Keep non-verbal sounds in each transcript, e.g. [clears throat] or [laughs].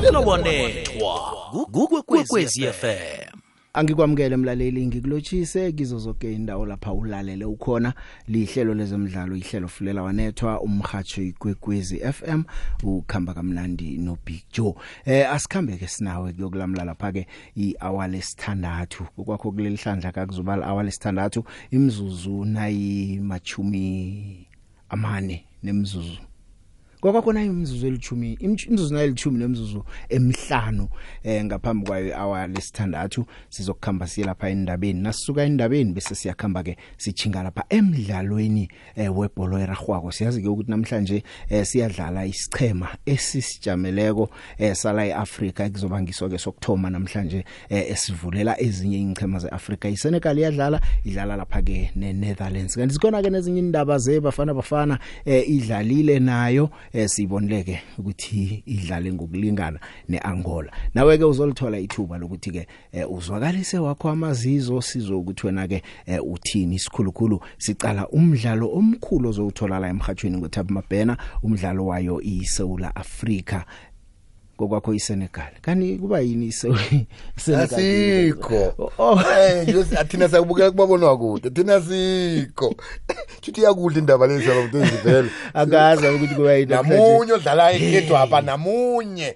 fulela wanethwa kukwekwezi FM Angikwamukele mlaleli ngikulochise kizo zonke indawo lapha ulalele ukhona. Lihlelo lezemidlalo ihlelo fulela wanethwa umhajo igwegwezi FM ukhamba kamnandi no Big Joe. Eh asikhambe ke sinawe kuyokulamla lapha ke ihour lesithandathu. Kwakho kuleli hlandla kakuzobala hour lesithandathu imzuzu nayi machumi amane nemzuzu kwakhona imzuzu elithumi imzuzu nayilithumi nemzuzu emihlanu eh ngaphambi kwayo hour lesithandathu sizokukhamba siye lapha endabeni. Nasisuka endabeni bese siyakhamba ke sichinga lapha emidlalweni eh webhola eragwako siyazi ke ukuthi namhlanje eh siyadlala isichema esisijameleko eh sala eAfrica kuzoba ngiso ke sokthoma namhlanje eh esivulela ezinye ingchema zeAfrica iSenegal iyadlala idlala lapha ke neNetherlands. Kanti sikona ke nezinye indaba zebafana bafana eh idlalile nayo eh sibonileke ukuthi idlale ngokulingana neAngola. Nawe ke uzolithola ithuba lokuthi ke eh, uzwakalise wakho amazizo sizo ukuthi wena ke eh, uthini? Isikhulukhulu sicala umdlalo omkhulu ozowuthola la emhathweni ngoThabo Mabhena umdlalo wayo iSouth Africa kokwakho iSenegal. Kani kuba yini iSenegal [laughs] asikho. [laughs] Oh. eh nje athina sakubukela kubabonwa kude. Thina sikho futhi [laughs] yakudla indaba lezi abantwana vele akaza ukuthi kuba yini namhlanje. Namunye odlala yedwa apha namunye.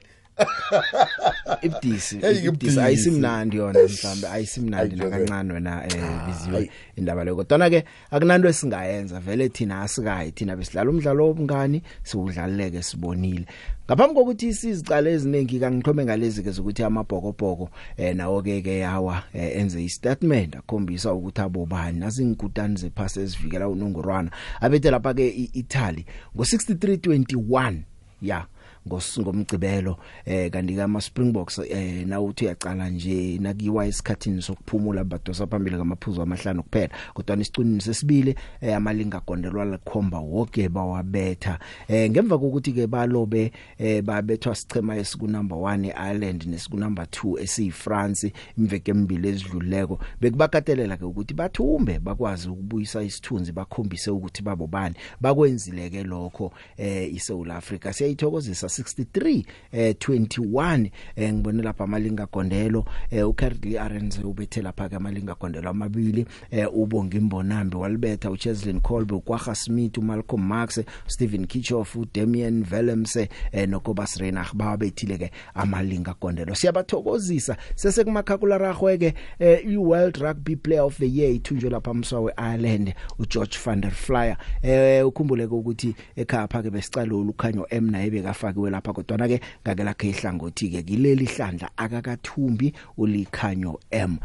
Ibdisi Hey, ibdisi ibdisi. ayisimnandi yona mhlambe ayisimnandi Ayi, Jobe. nakancane wena eh biziwe hayi. indaba leyo kodwa ke akunanto esingayenza vele thina asikayi thina besidlala umdlalo wobungani siwudlaleke sibonile ngaphambi kokuthi sizicala eziningi kangixhome ngalezi ke zokuthi amabhokobhoko eh nawo ke ke yawa eh, enze istatement akhombisa ukuthi abobani nasingikutani zephasi ezivikela unongorwana abethe lapha ke iItaly ngo6321 ya ngosingomgcibelo eh kanti ka Springboks eh na uthi uyacala nje nakiwa esikhatini sokuphumula badosa phambili kamaphuzu amahlanu kuphela. Kodwa isicunini sesibili eh, amalinga gondelwa lekhomba wonke bawabetha. Eh ngemva kokuthi ke balobe eh babethwa sichema esiku number 1 eIreland nesiku number 2 esiyiFrance imveke emibili ezidluleko bekubakatelela ke ukuthi bathumbe bakwazi ukubuyisa isithunzi bakhombise ukuthi babo bani. Bakwenzile ke lokho eh iSouth Africa siyayithokozisa 63 eh 21 eh ngibone lapha amalinga gondelo eh uCarly Arends ubethe lapha ke amalinga gondelo amabili eh ubonga imbonambi walibetha uCheslin Kolbe uKwaga Smith uMalcolm Marx Stephen Kitchoff uDamian Willemse eh noKobus Reinach babethile ke amalinga gondelo. Siyabathokozisa sesekumakhakhula rahweke eh iWorld Rugby Player of the Year ithunjwe lapha mswa weIreland uGeorge van der Flyer eh ukhumbuleke ukuthi ekhaya phake besicalo ulukhanyo M naye bekafakiwe lapha kodwa na ke ngake lakhe ihlangothi ke kileli hlandla akakathumbi ulikhanyo M.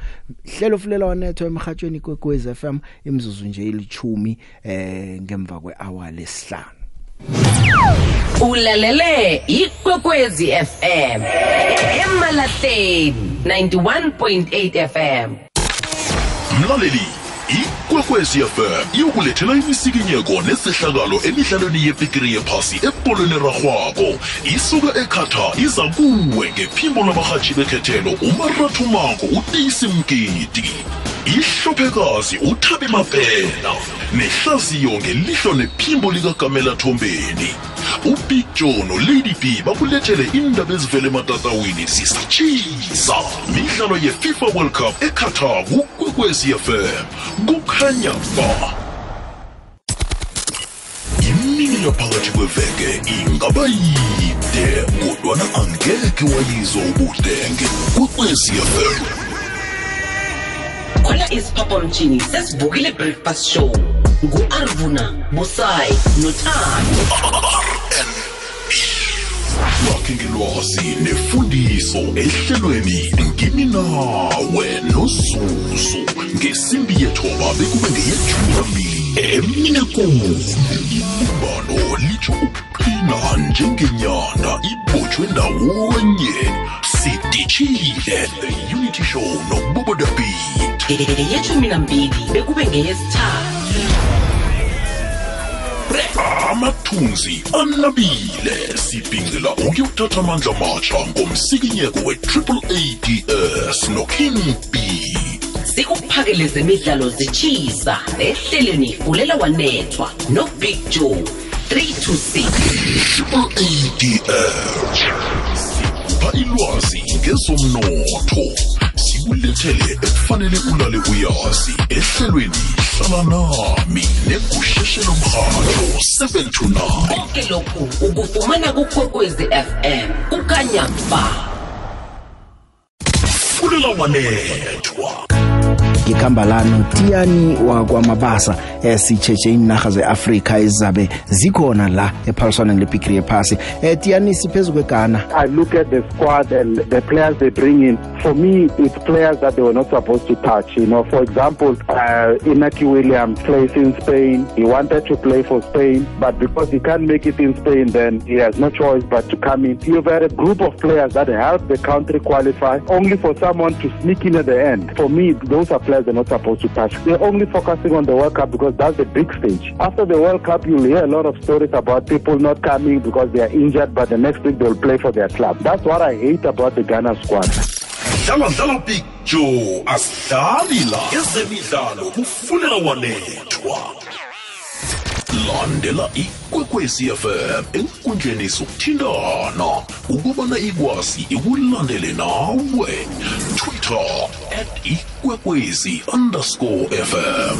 Hlelo fulela wanetho emhathweni kwekwez FM imzuzu nje ilithumi eh ngemva kwehour lesihlanu. Ulalele ikwekwezi fm emalahleni 91.8 fm mlaleli ikwekwezi fm iyokulethela imisikinyeko nesehlakalo emidlalweni yepikiri yephasi ebolweni erarhwako. Isuka ekhata iza kuwe ngephimbo labarhatshi bekhethelo umarathumako uteyisi mgidi. Ihlophekazi uthabi mabhela nehlaziyo ngelihlo nephimbo likagamela thombeni. Ubig joe nolady b bakulethele indaba ezivele ematatawini zisatshisa midlalo yefifa world cup eqatar kukwekwezi fm kukhanya ba imini yaphakathi kweveke ingaba yide kodwana angeke wayizwa ubudenge fm khona isiphaphamtshini sesivukile breakfast show. Ngu-arvuna busayi nothando lakhe ngelwazi nefundiso ehlelweni ngimi nawe nozuzu ngesimbi yethoba bekube ngeyethumi nambili eminekoni ibumbano litsho ukuqina njengenyanda ibotshwe ndawonye. Sidishile the unity show nobobodabit yethumi nambili bekube ngeyesithathu. Amathunzi anabile. Sibhincela ukuyothatha amandla matsha ngomsikinyeko we-triple ads noking b. sikuphakele zemidlalo zitshisa ehlelweni fulela wanethwa nobig joe 326 triple ads sikupha somnotho sikulethele ekufanele ulale uyazi. Ehlelweni hlala nami negusheshelo mrhatho 729 konke lokhu ukufumana kukhokwezi fm kukhanya ba fulela wanethwa. Ngikhamba lano Tiani wakwamabasa esicheche inaga zeAfrika ezabe zikhona la ePaulson ngePickry ephasi eh Tiani siphezulu kweGhana I look at the squad and the players they bring in. For me, it's players that they were not supposed to touch. You know, for example, uh, Inaki Williams plays in Spain. He wanted to play for Spain, but because he can't make it in Spain, then he has no choice but to come in. You've had a group of players that help the country qualify, only for someone to sneak in at the end. For me, those are players they're not supposed to touch. They're only focusing on the World Cup because that's the big stage. After the World Cup, you'll hear a lot of stories about people not coming because they are injured, but the next week they'll play for their club. That's what I hate about the Ghana squad. dlala dlala joe asidlali la ezemidlalo kufunela wanethwa landela ikwekwezi fm enkundleni zokuthintana ukubana ikwazi ikulandele nawe twitter at ikwekwezi underscore fm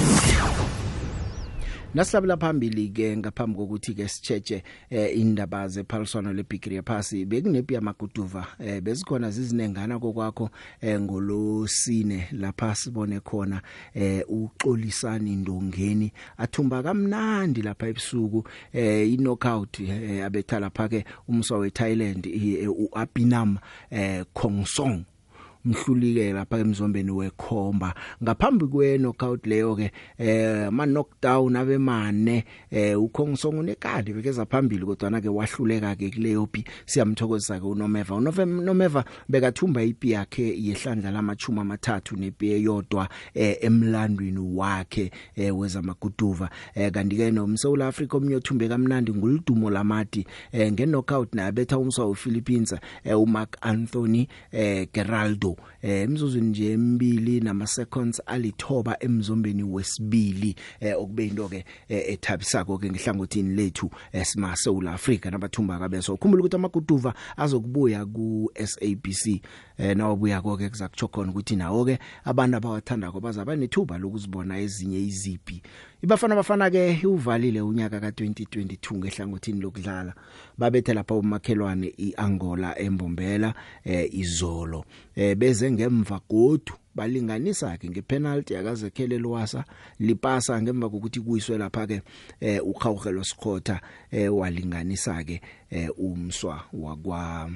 Nasilabela phambili ke ngaphambi kokuthi ke sicheche eh, indaba zephaliswano leBigri phasi bekunepi yamaguduva eh, bezikhona zizinengana kokwakho eh, ngolosine lapha sibone khona eh, uxolisani ndongeni athumba kamnandi lapha ebusuku eh, i-knockout eh, abetha lapha ke umswa weThailand eh, uApinam eh, Khongsong. Mhlulike lapha emzombeni wekhomba. Ngaphambi kwe knockout leyo ke eh ama knockdown abemane eh uKhongsong unekadi bekeza phambili kodwa na ke wahluleka ke kuleyo pi. Siyamthokozisa ke uNomeva uNomeva bekathumba ipi yakhe yehlandla lamachuma amathathu nepi eyodwa eh, emlandweni wakhe eh, wezamaguduva. Eh, kanti ke nomSouth Africa omnyothumbe kamnandi nguludumo lamati eh, ngeknockout nabetha umswa wePhilippines eh, uMark Anthony eh, Geraldo eh emzuzwini nje emibili nama seconds alithoba emzombeni wesibili eh okube into ke eh, ethabisako ke ngihlangothini lethu esima South Africa nabathumba kabeso ukhumbula ukuthi amaguduva azokubuya ku SABC eh nawubuya konke kuzakutsho khona ukuthi nawo ke abantu abawathanda ko bazaba nethuba lokuzibona ezinye izipi. Ibafana bafana ke uvalile unyaka ka2022 ngehlangothini lokudlala. Babethe lapha umakhelwane iAngola embombela eh izolo. Eh beze ngemva godu. Balinganisa ke ngepenalty yakazekhele lwasa lipasa ngemva kokuthi kuyiswe lapha ke eh ukhawukhelo Skhotha eh walinganisa ke eh umswa wakwa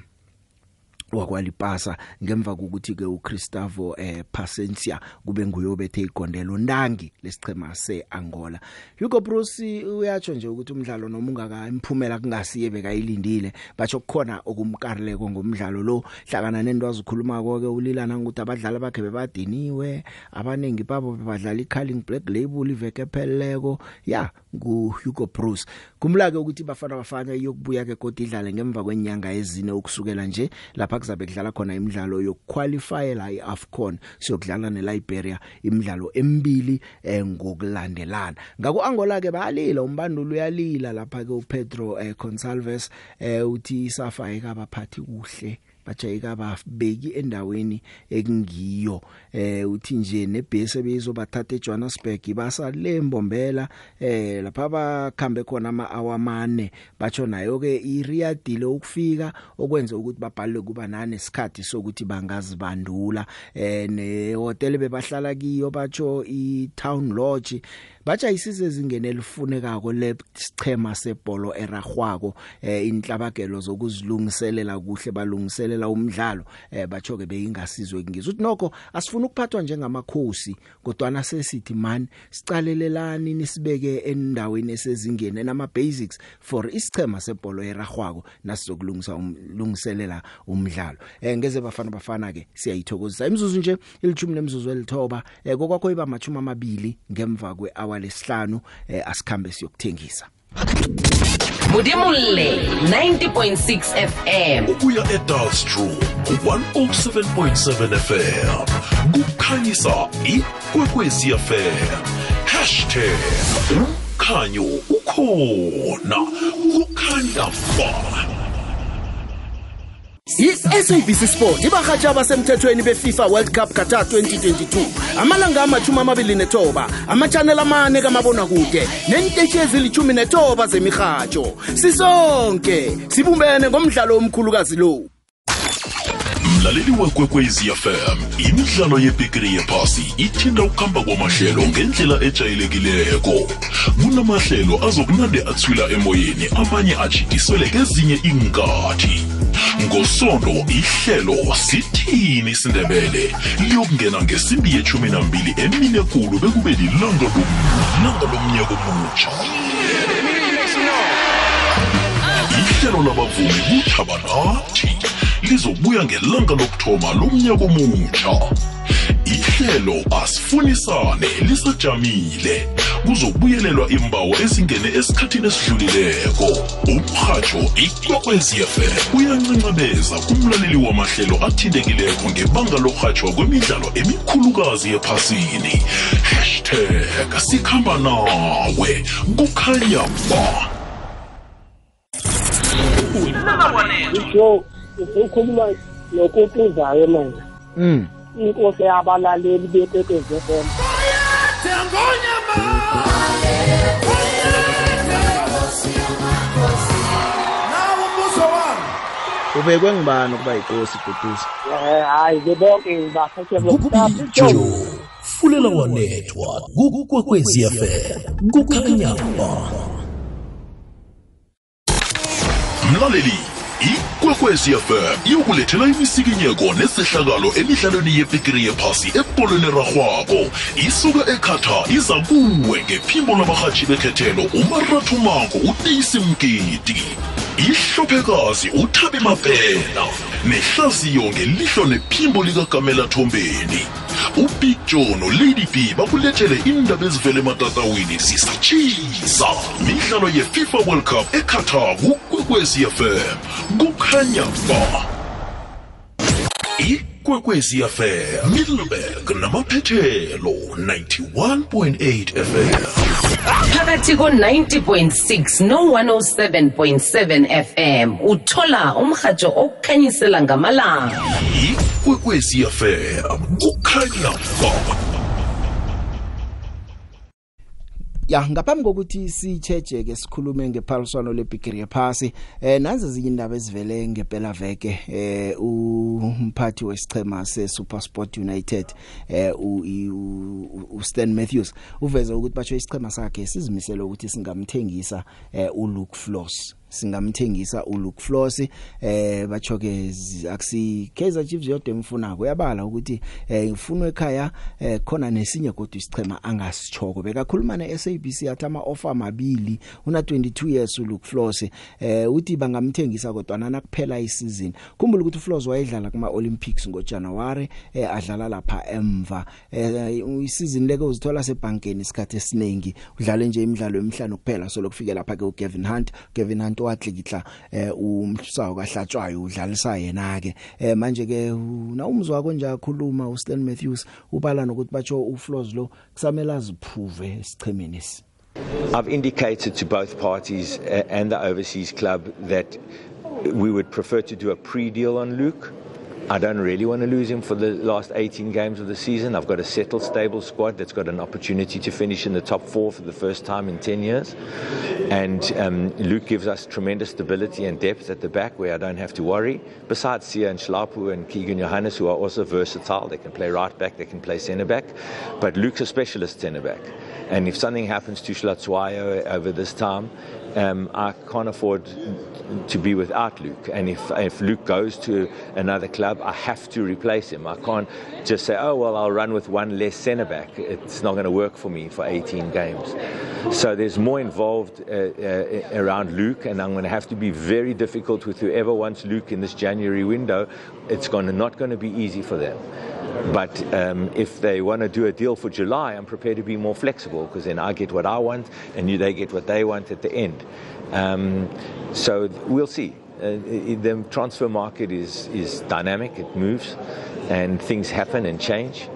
wakwalipasa ngemva kokuthi ke uChristavo eh Pasensia kube nguyobethe igondelo ndangi lesichema seAngola. Hugo Bruce uyatsho nje ukuthi umdlalo noma ungaka imphumela kungasiye bekayilindile. Batsho kukhona okumkarleko ngomdlalo lo. Hlakana nento azikhuluma konke ulilana ukuthi abadlali bakhe bebadiniwe abanengi babo bebadlala iCalling Black Label iveke pheleleko ya ngu Hugo Bruce. Kumlake ukuthi bafana bafana yokubuya ke kodwa idlale ngemva kwenyanga ezine ukusukela nje lapha kuzabe kudlala khona imidlalo yokuqualify la iAfcon. Siyokudlala neLiberia imidlalo emibili eh, ngokulandelana. Ngaku Angola ke bayalila umbandulu uyalila lapha ke uPedro eh, Gonçalves eh, uthi isafa ekabaphathi kuhle. Bajayika babeki endaweni ekungiyo. Eh uthi nje nebhesi beyizobathatha eJohannesburg basale mbombela eh lapha bakhambe khona ama awamane batsho nayo ke iriyadile ukufika okwenza ukuthi babhalwe kuba nane isikhathi sokuthi bangazibandula. Eh nehotel bebahlala kiyo batsho iTown Lodge batsha isize ezingene elifunekako lesichema sebholo eragwako eh inhlabagelo zokuzilungiselela kuhle balungiselela umdlalo eh batsho ke beyingasizwe ngizwe uthi nokho asifuna ukuphathwa njengamakhosi kodwa na sesithi man sicalelelani nisibeke endaweni esezingene nama basics for isichema sebholo eragwako nasizokulungisa umlungiselela umdlalo. Eh ngeze bafana bafana ke siyayithokozisa. Imizuzu nje ilithumi nemzuzu elithoba eh kokwakho iba machuma amabili ngemva kwe hour lesihlanu eh asikhambe siyokuthengisa Mudimulle 90.6 FM ukuya edalstrom 107.7 fm kukhanyisa ikwekwezi fm #umkhanyo ukhona. Kukhanya ba i-SABC Sport ibahatsha abasemthethweni beFIFA World Cup Qatar 2022 amalanga amathumi amabili nethoba ama-channel amane kamabonakude nenteshi ezilithumi nethoba zemihatsho sisonke sibumbene ngomdlalo omkhulukazi lo. Mlaleli wekwekwezi fm imidlalo yebhigiri yephasi ithinda ukuhamba kwamahlelo ngendlela ejayelekileko. Kunamahlelo azokunande athwila emoyeni amanye ajidiswele kezinye iinkathi. Ngosondo ihlelo sithini isindebele? Liyokungena ngesimbi yechumi nambili emine kulu bekube lilanga lomlanga lomnyaka omutsha ihlelo labavumi kuthaba nathi lizobuya ngelanga lokuthoma lomnyaka omutsha ihlelo asifunisane lisajamile. Kuzobuyelelwa imbawo ezingene esikhathini esidlulileko. Umrhatsho ikwekwezfm uyancancabeza kumlaleli wamahlelo athintekileko ngebanga lorhatshwa kwemidlalo emikhulukazi ephasini. Hashtag sikhamba nawe kukhanya ba jo ukhuluma nokutuzayo manje. Mm. Inkosi yabalaleli bekwekwezi FM ubekwe ngibani ukuba yinkosi bhuduza Eh, hayi ke bonke bakhethe bokuqapha jo fulela wanethwa kukwekwezi fm kukhanya ba mlaleli ikwekwezi fm iyokulethela imisikinyeko nesehlakalo emidlalweni yebhigiri yephasi ebholweni erarhwako. Isuka ekhata iza kuwe ngephimbo labarhatshi bekhethelo umaratho mako utisi mgidi. Ihlophekazi uthabi mabhena nehlaziyo ngelihlo nephimbo likagamela thombeni. Ubig joe nolady b bakulethele indaba ezivele ematatawini zisatshisa midlalo yefifa world cup eqatar kukwekwezi fm kukhanya ba. Ikwekwezi fm middleburg namaphethelo 91.8 fm phakathi ko-90.6 no-107.7 fm uthola umrhatsho okukhanyisela ngamalanga. Ikwekwezi fm kukhanya ba ya ngaphambi kokuthi sicheche ke sikhulume ngephaliswano lebhigiri yephasi eh nazi ezinye indaba ezivele ngempela veke eh umphathi wesichema seSuperSport United eh u- u u- Stan Matthews uveze ukuthi batsho isichema sakhe sizimisele ukuthi singamthengisa eh uLuke Floss. Singamthengisa uLuke Floss eh batsho ke zi- akusi Kaizer Chiefs yodwa emfunako. Uyabala ukuthi eh ifunwe ekhaya eh khona nesinye kodwa isichema angasichoko bekakhuluma neSABC athi ama offer amabili una 22 years uLuke Floss eh uthi bangamthengisa kodwa nana kuphela isizini khumbula ukuthi uFloss wayedlala kuma Olympics ngoJanuary eh adlala lapha emva. Eh isizini leke uzithola sebankeni isikhathi esiningi. Udlale nje imidlalo emihlanu kuphela so lokufike lapha ke uGavin Hunt. Gavin Hunt watlikihla eh umsawo kahlatshwayo udlalisa yena ke eh manje ke na umzwa wakho nje akhuluma uStan Matthews ubala nokuthi batsho uFlows lo kusamela ziprove esichemeni esi I've indicated to both parties uh, and the overseas club that we would prefer to do a pre deal on Luke. I don't really want to lose him for the last 18 games of the season. I've got a settled, stable squad that's got an opportunity to finish in the top four for the first time in 10 years. And um, Luke gives us tremendous stability and depth at the back where I don't have to worry. Besides Sia and Schlapu and Keegan Johannes, who are also versatile, they can play right back, they can play centre back. But Luke's a specialist centre back. And if something happens to Schlatzwayo over this time, um, I can't afford to be without Luke. And if, if Luke goes to another club, I have to replace him. I can't just say, oh, well, I'll run with one less centre back. It's not going to work for me for 18 games. So there's more involved uh, uh, around Luke, and I'm going to have to be very difficult with whoever wants Luke in this January window. It's going to, not going to be easy for them. But um, if they want to do a deal for July, I'm prepared to be more flexible because then I get what I want and they get what they want at the end. Um, so we'll see. Uh, the transfer market is, is dynamic, it moves, and things happen and change.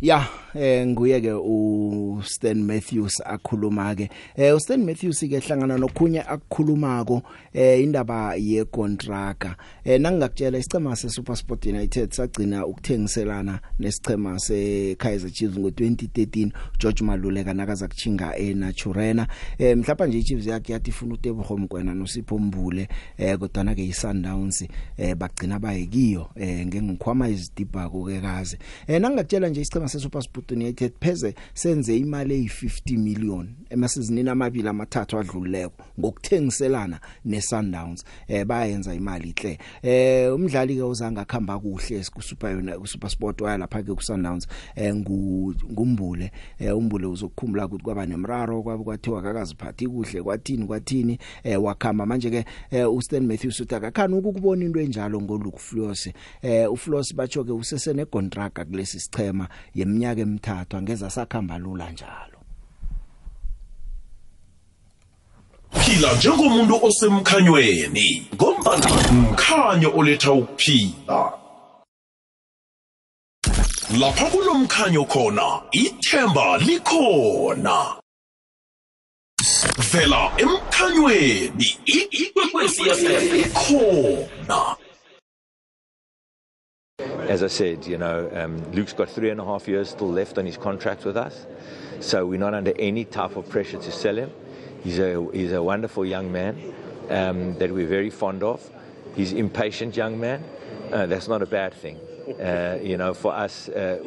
ya eh nguye ke u Stan Matthews akhuluma ke eh u Stan Matthews ke hlangana nokhunya akukhulumako eh indaba ye contract eh nangingakutshela isicema se SuperSport United sagcina ukuthengiselana nesicema se Kaizer Chiefs ngo2013 George Maluleka nakaza kuchinga eNaturena. Eh mhlapa nje iChiefs yakhe yathi ifuna uTebogo Mgwena noSipho Mbule eh kodwa ke iSundowns eh bagcina bayikiyo eh ngengikhwama izidibhako ke kaze eh nangingakutshela nje isicema se SuperSport United pheze senze imali eyi50 million. Emasizini amabili amathathu adluleko ngokuthengiselana neSundowns eh bayenza imali ihle eh umdlali ke uzanga khamba kuhle ku Super ku SuperSport waya lapha ke ku Sundowns eh ngumbule. Eh umbule uzokukhumbula ukuthi kwaba nemraro kwabe kwathiwa akaziphathi kuhle kwathini kwathini. Eh wakhamba manje ke eh, uStan Matthews uthi akakhani ukubona into enjalo ngoluku Floss eh uFloss batsho ke usesene contract kulesi sichema yeminyaka emithathu angeza sakhamba lula njalo. Phila njengomuntu osemkhanyweni ngombana mkhanyo oletha ukuphila. Lapha kulomkhanyo khona ithemba likhona. Vela emkhanyweni ikwekwezi fm khona As I said, you know, um, Luke's got three and a half years still left on his contract with us, so we're not under any type of pressure to sell him. He's a he's a wonderful young man um, that we're very fond of. He's impatient young man. Uh, that's not a bad thing. Uh, you know, for us, uh,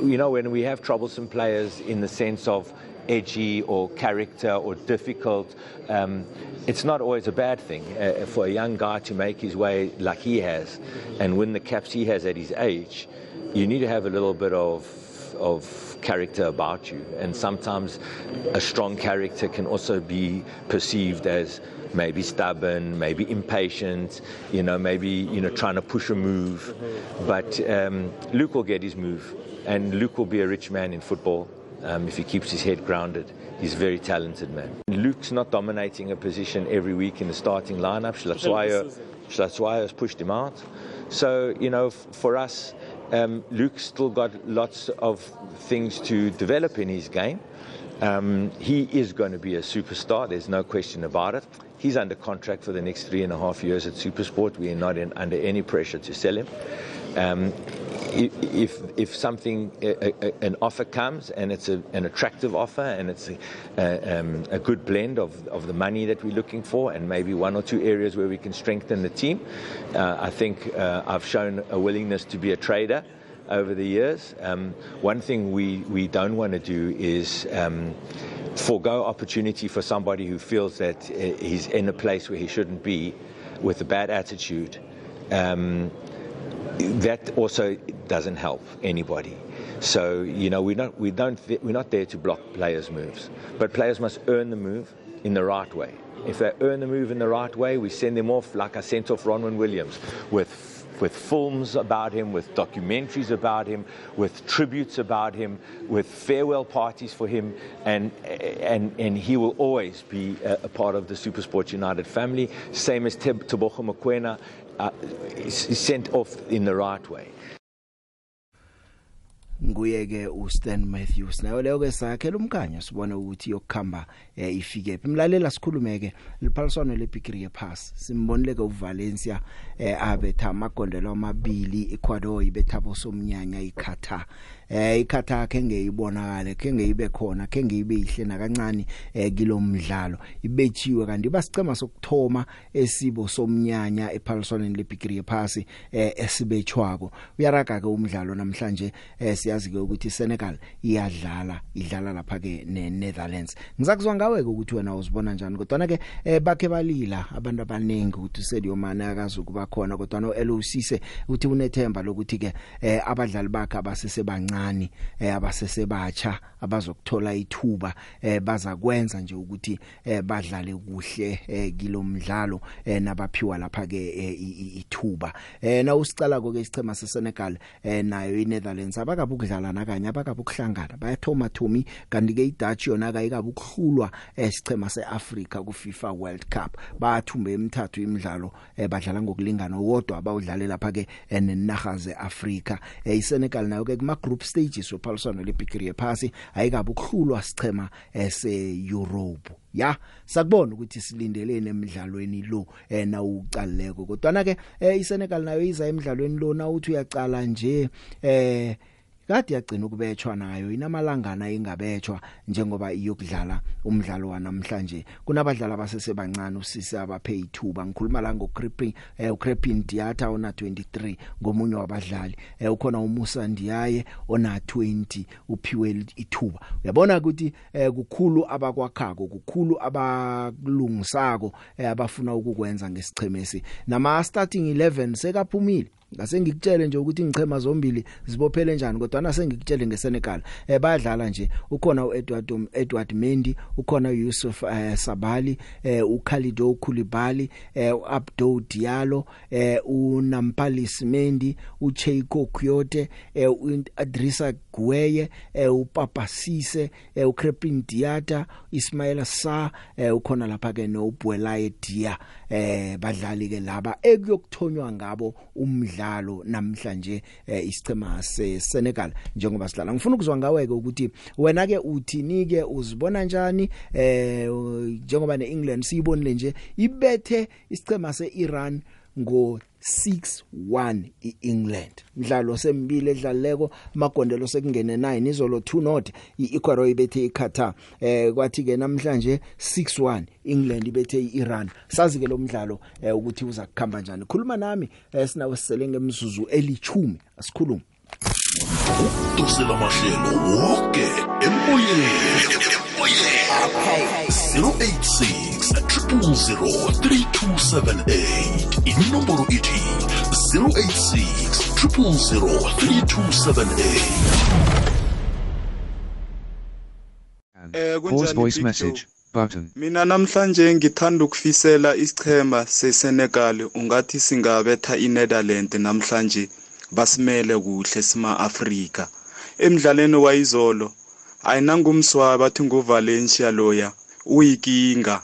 we, you know, when we have troublesome players in the sense of edgy or character or difficult, um, it's not always a bad thing uh, for a young guy to make his way like he has and win the caps he has at his age. You need to have a little bit of of character about you, and sometimes a strong character can also be perceived as maybe stubborn, maybe impatient, you know, maybe you know trying to push a move. But um, Luke will get his move, and Luke will be a rich man in football um, if he keeps his head grounded. He's a very talented man. Luke's not dominating a position every week in the starting lineup. Shlatsuayo has pushed him out. So, you know, for us, um, Luke's still got lots of things to develop in his game. Um, he is going to be a superstar, there's no question about it. He's under contract for the next three and a half years at Supersport. We are not in, under any pressure to sell him. Um, if if something an offer comes and it's a, an attractive offer and it's a, a, um, a good blend of, of the money that we're looking for and maybe one or two areas where we can strengthen the team, uh, I think uh, I've shown a willingness to be a trader over the years. Um, one thing we, we don't want to do is um, forego opportunity for somebody who feels that uh, he's in a place where he shouldn't be with a bad attitude. Um, that also doesn't help anybody. So you know we're not we don't we're not there to block players' moves, but players must earn the move in the right way. If they earn the move in the right way, we send them off like I sent off Ronwin Williams with with films about him, with documentaries about him, with tributes about him, with farewell parties for him, and and and he will always be a, a part of the SuperSport United family. Same as Teb- is is sent off in the right way. nguye ke uStan Matthews. Nayo leyo ke sakhe lumkhanyo sibona ukuthi yokukhamba eh, ifike phi imlalela sikhulume ke liphaliswano lePickering Pass simbonile ke uValencia eh, abetha amagondelo amabili eQuador ibethabo somnyanya iKatar eh iKatar ke ngeyibonakale ke ngeyibe khona ke ngeyibe ihle nakancane eh kilomdlalo ibechiwe kanti basicema sokthoma esibo somnyanya ephaliswaneni lePickering Pass eh esibechwako uyaraga ke umdlalo namhlanje eh siyazi ke ukuthi Senegal iyadlala idlala lapha ke neNetherlands ngizakuzwa ngawe ke ukuthi wena uzibona njani kodwa ke eh, bakhe balila abantu abanengi ukuthi Sadio Mane akazukuba khona kodwa no Elosise uthi unethemba lokuthi ke eh, abadlali bakhe abasese bancane eh, abasese batsha abazokuthola ithuba eh, baza kwenza nje ukuthi eh, badlale kuhle eh, kilomdlalo eh, nabaphiwa lapha ke eh, ithuba. Eh, na usicala ke isichema seSenegal eh, nayo iNetherlands abakabe ukudlala nakanye abakabe ukuhlangana bayathoma thomi kanti ke iDutch yona kayikabe ukuhlulwa esichema seAfrica ku FIFA World Cup. Bathumbe emithathu imidlalo eh, badlala ngokulingana wodwa abawudlale lapha ke eh, nenaga zeAfrica eh, iSenegal nayo ke kuma group stages wephaliswano leBigiri yephasi ayikabe ukuhlulwa sichema ese Europe ya sakubona ukuthi silindelene emidlalweni lo eh na ucaleko kodwa na ke eh, iSenegal nayo iza emidlalweni lo na uthi uyacala nje eh kade yagcina ukubetshwa nayo inamalangana ingabetshwa njengoba iyokudlala umdlalo wanamhlanje. Kunabadlali abasesebancane usise abaphe ithuba ngikhuluma la ngoCreeping eh uCreeping Diata ona 23 ngomunye wabadlali. Eh ukhona uMusa Ndiyaye ona 20 uphiwe ithuba. Uyabona ukuthi eh kukhulu abakwakhako kukhulu abakulungisako eh, abafuna ukukwenza ngesichemesi. Nama starting 11 sekaphumile. Ngase ngikutshele nje ukuthi ngichema zombili zibophele njani kodwa na sengikutshele ngeSenegal eh bayadlala nje. Ukhona uEdward um, Edward Mendy ukhona uYusuf eh, Sabali eh uKhalido Koulibaly eh uAbdou Diallo eh uNampalis Mendy uCheiko Kyote eh uAdrissa Gueye eh uPapasise eh uCrepin Diata Ismail Sa eh ukhona lapha ke noBuelaye Dia eh badlali ke laba ekuyokuthonywa ngabo umdlalo. Namhlanje eh, isichema seSenegal njengoba sidlala ngifuna ukuzwa ngawe ke ukuthi wena ke uthini ke uzibona kanjani eh njengoba neEngland siyibonile nje ibethe isichema seIran ngo 6-1 iEngland. Mdlalo sembili edlaleko magondelo sekungene 9 izolo 2 not iEcuador ibethe iQatar. Eh kwathi ke namhlanje 6-1 England ibethe iIran. Sazi ke lo mdlalo eh, ukuthi uza kukhamba njani. Khuluma nami eh, sinawe sisele ngemizuzu elichumi asikhulume dosela mahlelo woke emoyeni. 086 3003278 inomboro ithi 086 3003278 Eh Pause kunjani voice Big message button. Mina namhlanje ngithanda ukufisela isichema seSenegal ungathi singabetha iNetherlands namhlanje basimele kuhle sima Afrika. Emidlalweni wayizolo ayinangumswa bathi nguValencia loya uyikinga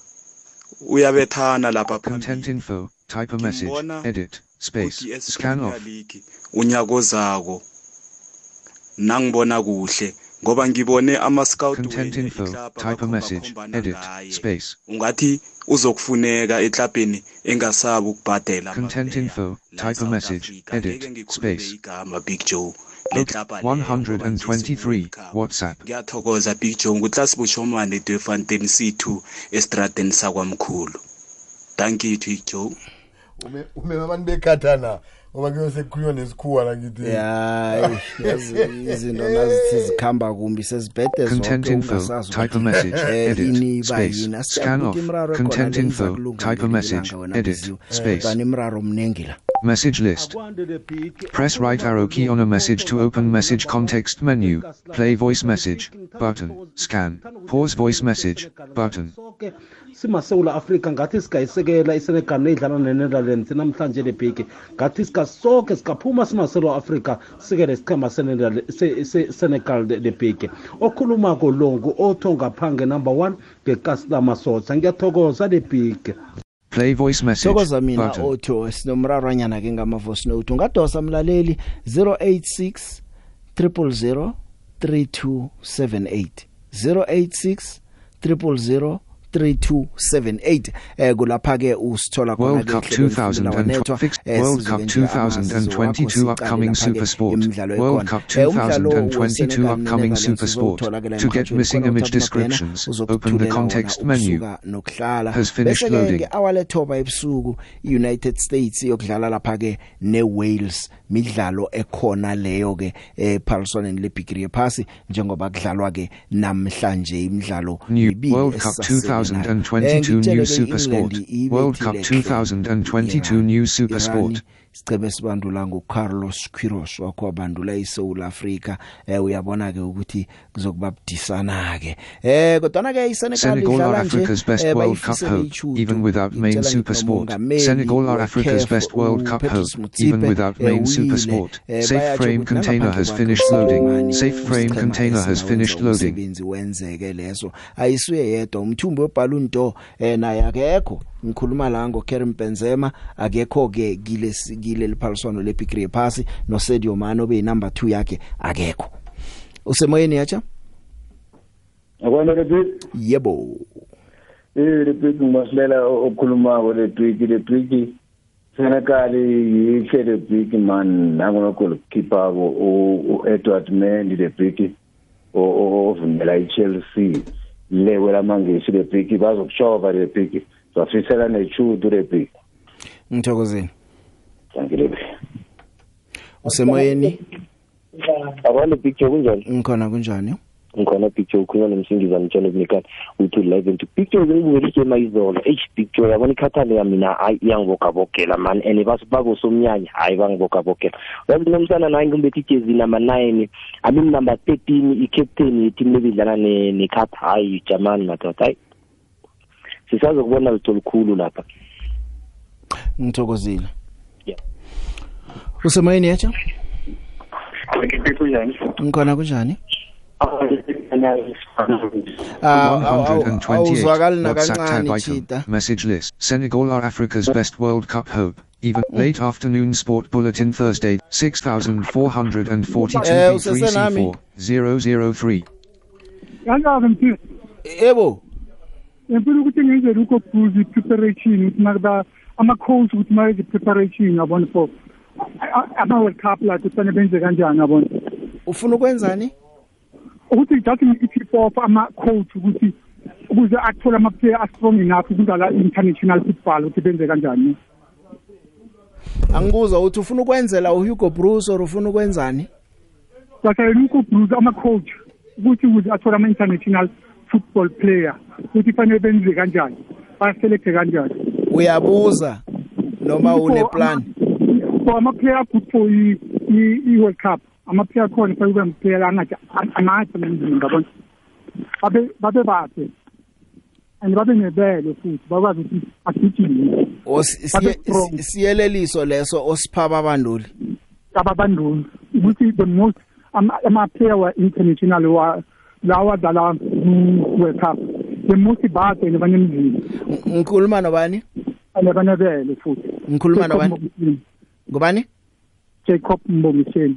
uyabethana lapha Content info. Type a message. Ngimbona Edit. Space. Ukuthi Scan eSpremier off. League unyakozako nangibona kuhle ngoba ngibone ama scout Content info. Type a message. Edit. Space. ungathi uzokufuneka eklabheni engasabi ukubhadela Content info. Type a message. Edit. Space. igama Big Joe Look. leklabha leyo, ngoba 123. WhatsApp. ngiyathokoza Big Joe nguClass Bushomane Defontaine C2 estradeni sakwamkhulu thank you Big Joe ume ume abantu bekhathana ngoba kuyose kukhulunywa nesikhuwa la ngithi ya [laughs] yazi izinto nazithi zikhamba kumbi sezibhede Content info. Type a message. Edit. Space. Scan off. Content info. Type a message. Edit. Space. bani imraro mnengi la Message list. Press right arrow key on a message to open message context menu. Play voice message. Button. Scan. Pause voice message. Button. simasewula afrika ngathi sigayisekela isenegal neyidlala ne-netherlands namhlanje lebhiki ngathi sikasonke sikaphuma simasewula afrika sikele sichema Senegal- se- se- senegal lebhiki okhulumako lo ngu-otho ngaphange number one ngekasila masotsha ngiyathokoza lebhiki Play voice message. Thokoza mina Button. otho sinomrarwanyana ke ngama voice note ungadosa mlaleli 086 000 3278 086 000 3278 eh kulapha ke usithola khona World Cup 2012 fixed World Cup 2022 upcoming Super Sport. World Cup 2022 upcoming Super Sport. To get missing image descriptions, open the context menu. nokudlala Has finished Bese-ke loading. ke awalethoba ebusuku iUnited States yokudlala lapha ke neWales midlalo ekhona leyo ke ephaliswaneni leBigiri yephasi njengoba kudlalwa ke namhlanje imidlalo New ibili World Cup esisasebenzayo. 2022 ngitshele new Super Sport. World Cup ibethile 2022 new Super Sport. Sicebe sibandula nguCarlos Queiroz wakho wabandula iSouth Africa eh uyabona ke ukuthi kuzokuba budisana ke eh kodwa ke iSenegal Senegal are idlala nje, Africa's best eh, World Cup bayifisela hope, ichudu. even without main Ngitshela Super ngithi Sport. nomongameli Senegal are Africa's we-CAF, best World Cup hope, uPetrus even Motsepe, without eh, main Super uyile, Sport. eh, Safe bayatsho frame ukuthi container nangaphandle has kwakhe finished uSulumane, loading. Safe frame usichema container has esingawenza finished loading. umsebenzi wenzeke leso ayisuye yedwa umthumbi weballoon door eh naye akekho ngikhuluma la ngo Karim Benzema akekho ke kile kile liphaliswano leBigiri yephasi no Sadio Mane obe number 2 yakhe akekho. Usemoyeni yacha Akwana Rebek yebo. Eh Rebek ngimasilela okhulumako le tweet le tweet Senegal yihle le big man nangonokolo keeper u Edward Mendy le big ovumela iChelsea lewe lamangisi le big bazokushova le big zafisela nechudu le big ngithokozeni thank you usemoyeni abanye picture kunjani ngikhona kunjani ngikhona picture ukhuluma nomsingiza mtshana kunikani uthi live into picture ngibukela igame ayizolo h picture yabona ikhathane yamina hayi iyangibokabokela man and basibabo somnyanya hayi bangibokabokela uyazi nomsana naye ngimbethe ijezi number nine i mean number thirteen i-captain yeteam lebidlala nekhatha hayi jamani madoda hayi sisazokubona litho likhulu lapha ngithokozile usemoyeni yacha kunjani ngikhona kunjani WhatsApp tab item. Message list. Senegal are Africa's best World Cup hope. Even late afternoon sport bulletin Thursday, 6,442 B3C4, 003. Kanjani mfisi? Yebo. Ngifuna ukuthi ngenze lokho boozy preparation ukuthi nakuba ama coach ukuthi mayenze preparation yabona for ama World Cup la kufanele benze kanjani yabona. Ufuna ukwenzani? ukuthi just i-tip off ama-coach ukuthi ukuze athole ama-player a-strong enough ukudlala international football ukuthi benze kanjani angibuza ukuthi ufuna ukwenzela uhugo bruce or ufuna ukwenzani basayela uhugo bruce ama-coach ukuthi ukuze athole ama-international football player ukuthi fanele benze kanjani? Baselecte kanjani? Uyabuza noma uneplan for ama-player good for i-world cup amaphila akhona fanele kube mphela angathi amahle nomzimba bona babe babe bakhe and babe nebele futhi bakwazi ukuthi agijime siyeleliso leso osipha ababanduli ababanduli ukuthi the most ama-player wa-international wa lawa dlala ku-world cup the most bakhe nebanemzimba ngikhuluma nobani? Nebanebele futhi. Ngikhuluma nobani? Ngubani? Jacob Mbongiseni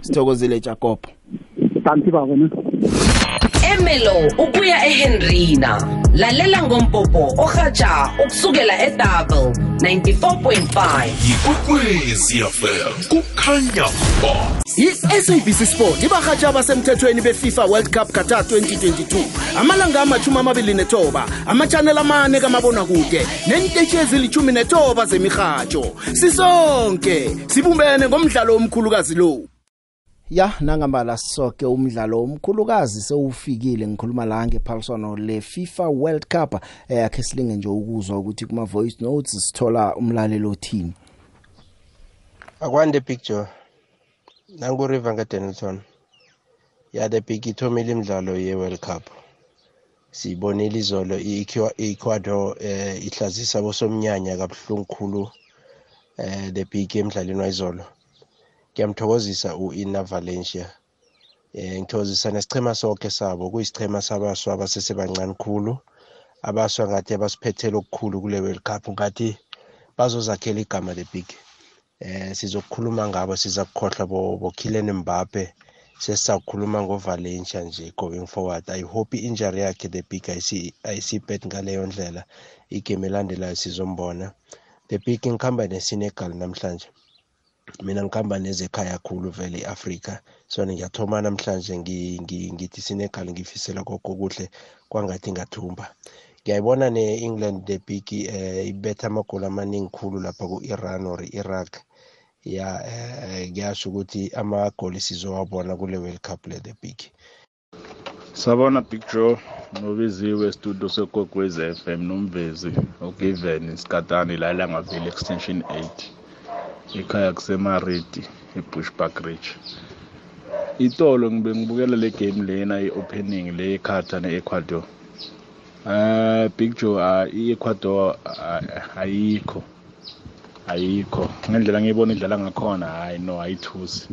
sithokozile Jacob. Kanti baba ne? Emelo ukuya eHenrina. Lalela ngompopo ohaja ukusukela eDouble 94.5 Yikwekwezi FM kukhanya ba. i-SABC Sport ibahatsha abasemthethweni beFIFA World Cup Qatar 2022 amalanga amachumi amabili nethoba amachanel amane kamabonakude nentetshi ezilichumi nethoba zemihatsho sisonke sibumbene ngomdlalo omkhulukazi lo. Ya nangambala sonke umdlalo omkhulukazi sewufikile ngikhuluma la ngephaliswano le FIFA World Cup yakhe silinge nje ukuzwa ukuthi kuma voice notes sithola umlalelo othini. Akwande picture nangu River ngaDenilton ya the big ithomile imidlalo ye-World Cup. Sibonile izolo i-Ecuador eh ihlazisa bosomnyanya kabuhlungu khulu eh the big emidlalweni wayizolo. Ngiyamthokozisa u-Ina Valencia. Eh ngithokozisa nesichema sonke sabo kuyisichema sabaswa abasesebancane khulu abaswa ngathi abasiphethele okukhulu kule World Cup ngathi bazozakhela igama the big eh sizokukhuluma ngabo siza kukhohlwa bo, bo Kylian Mbappe sesizakukhuluma ngoValencia nje going forward. I hope injury yakhe the big ayisi ayisibet ngaleyo ndlela igame elandelayo sizombona. The big ngikhamba neSenegal namhlanje. Mina ngikhamba nezekhaya khulu vele iAfrica so ngiyathoma namhlanje ngithi Senegal ngifisela kokho kuhle kwangathi ngathumba. Ngiyayibona ne-England the big eh ibetha amagoli amaningi khulu lapha ku-Iran or Iraq ya eh ngiyasho ukuthi amagoli sizowabona kule World Cup le the big Sabona Big Joe nobiziwe studio sekwekwezi FM nomvezi uGiven Skatani la langaville extension 8 ekhaya kusemaredi ebushbuck ridge. Itolo ngibe ngibukela le game lena i-opening le ekhata ne-ecuador. Uh, big joe uh, i-ecuador uh, ayikho ayikho. Ngendlela ngiyibona idlala ngakhona hayi no ayithusi.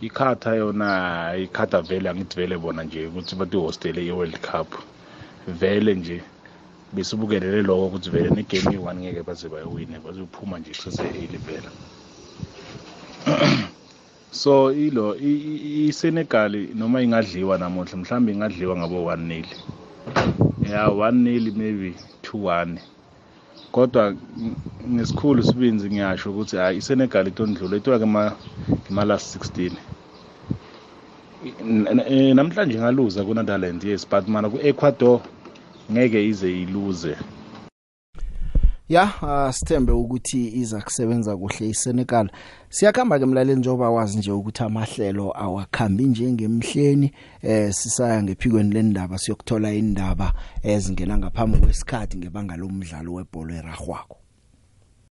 Ikhatha yona ikhatha vele angithi vele bona nje ukuthi batihostele i-world cup. Vele nje besibukelele lokho ukuthi vele negame iyi-one ngeke baze bayowine bazophuma nje kusese-early vele [clears throat] so ilo iSenegal noma ingadliwa namuhla mhlawumbe ingadliwa ngabo 1-0 yeah 1-0 maybe 2-1 kodwa ngesikhulu sibinzi ngiyasho ukuthi hayi iSenegal itondlula itola ke ma last 16 namhlanje ngaluza ku Netherlands yes but mana ku Ecuador ngeke ize iluze. Ya uh, sithembe ukuthi iza kusebenza kuhle iSenegal. Siyakhamba ke mlaleli njoba wazi nje ukuthi amahlelo awakhambi njengemhleni eh sisaya ngephikweni lendaba siyokuthola indaba ezingena ngaphambi kwesikhathi ngebanga lomdlalo webhola eragwako.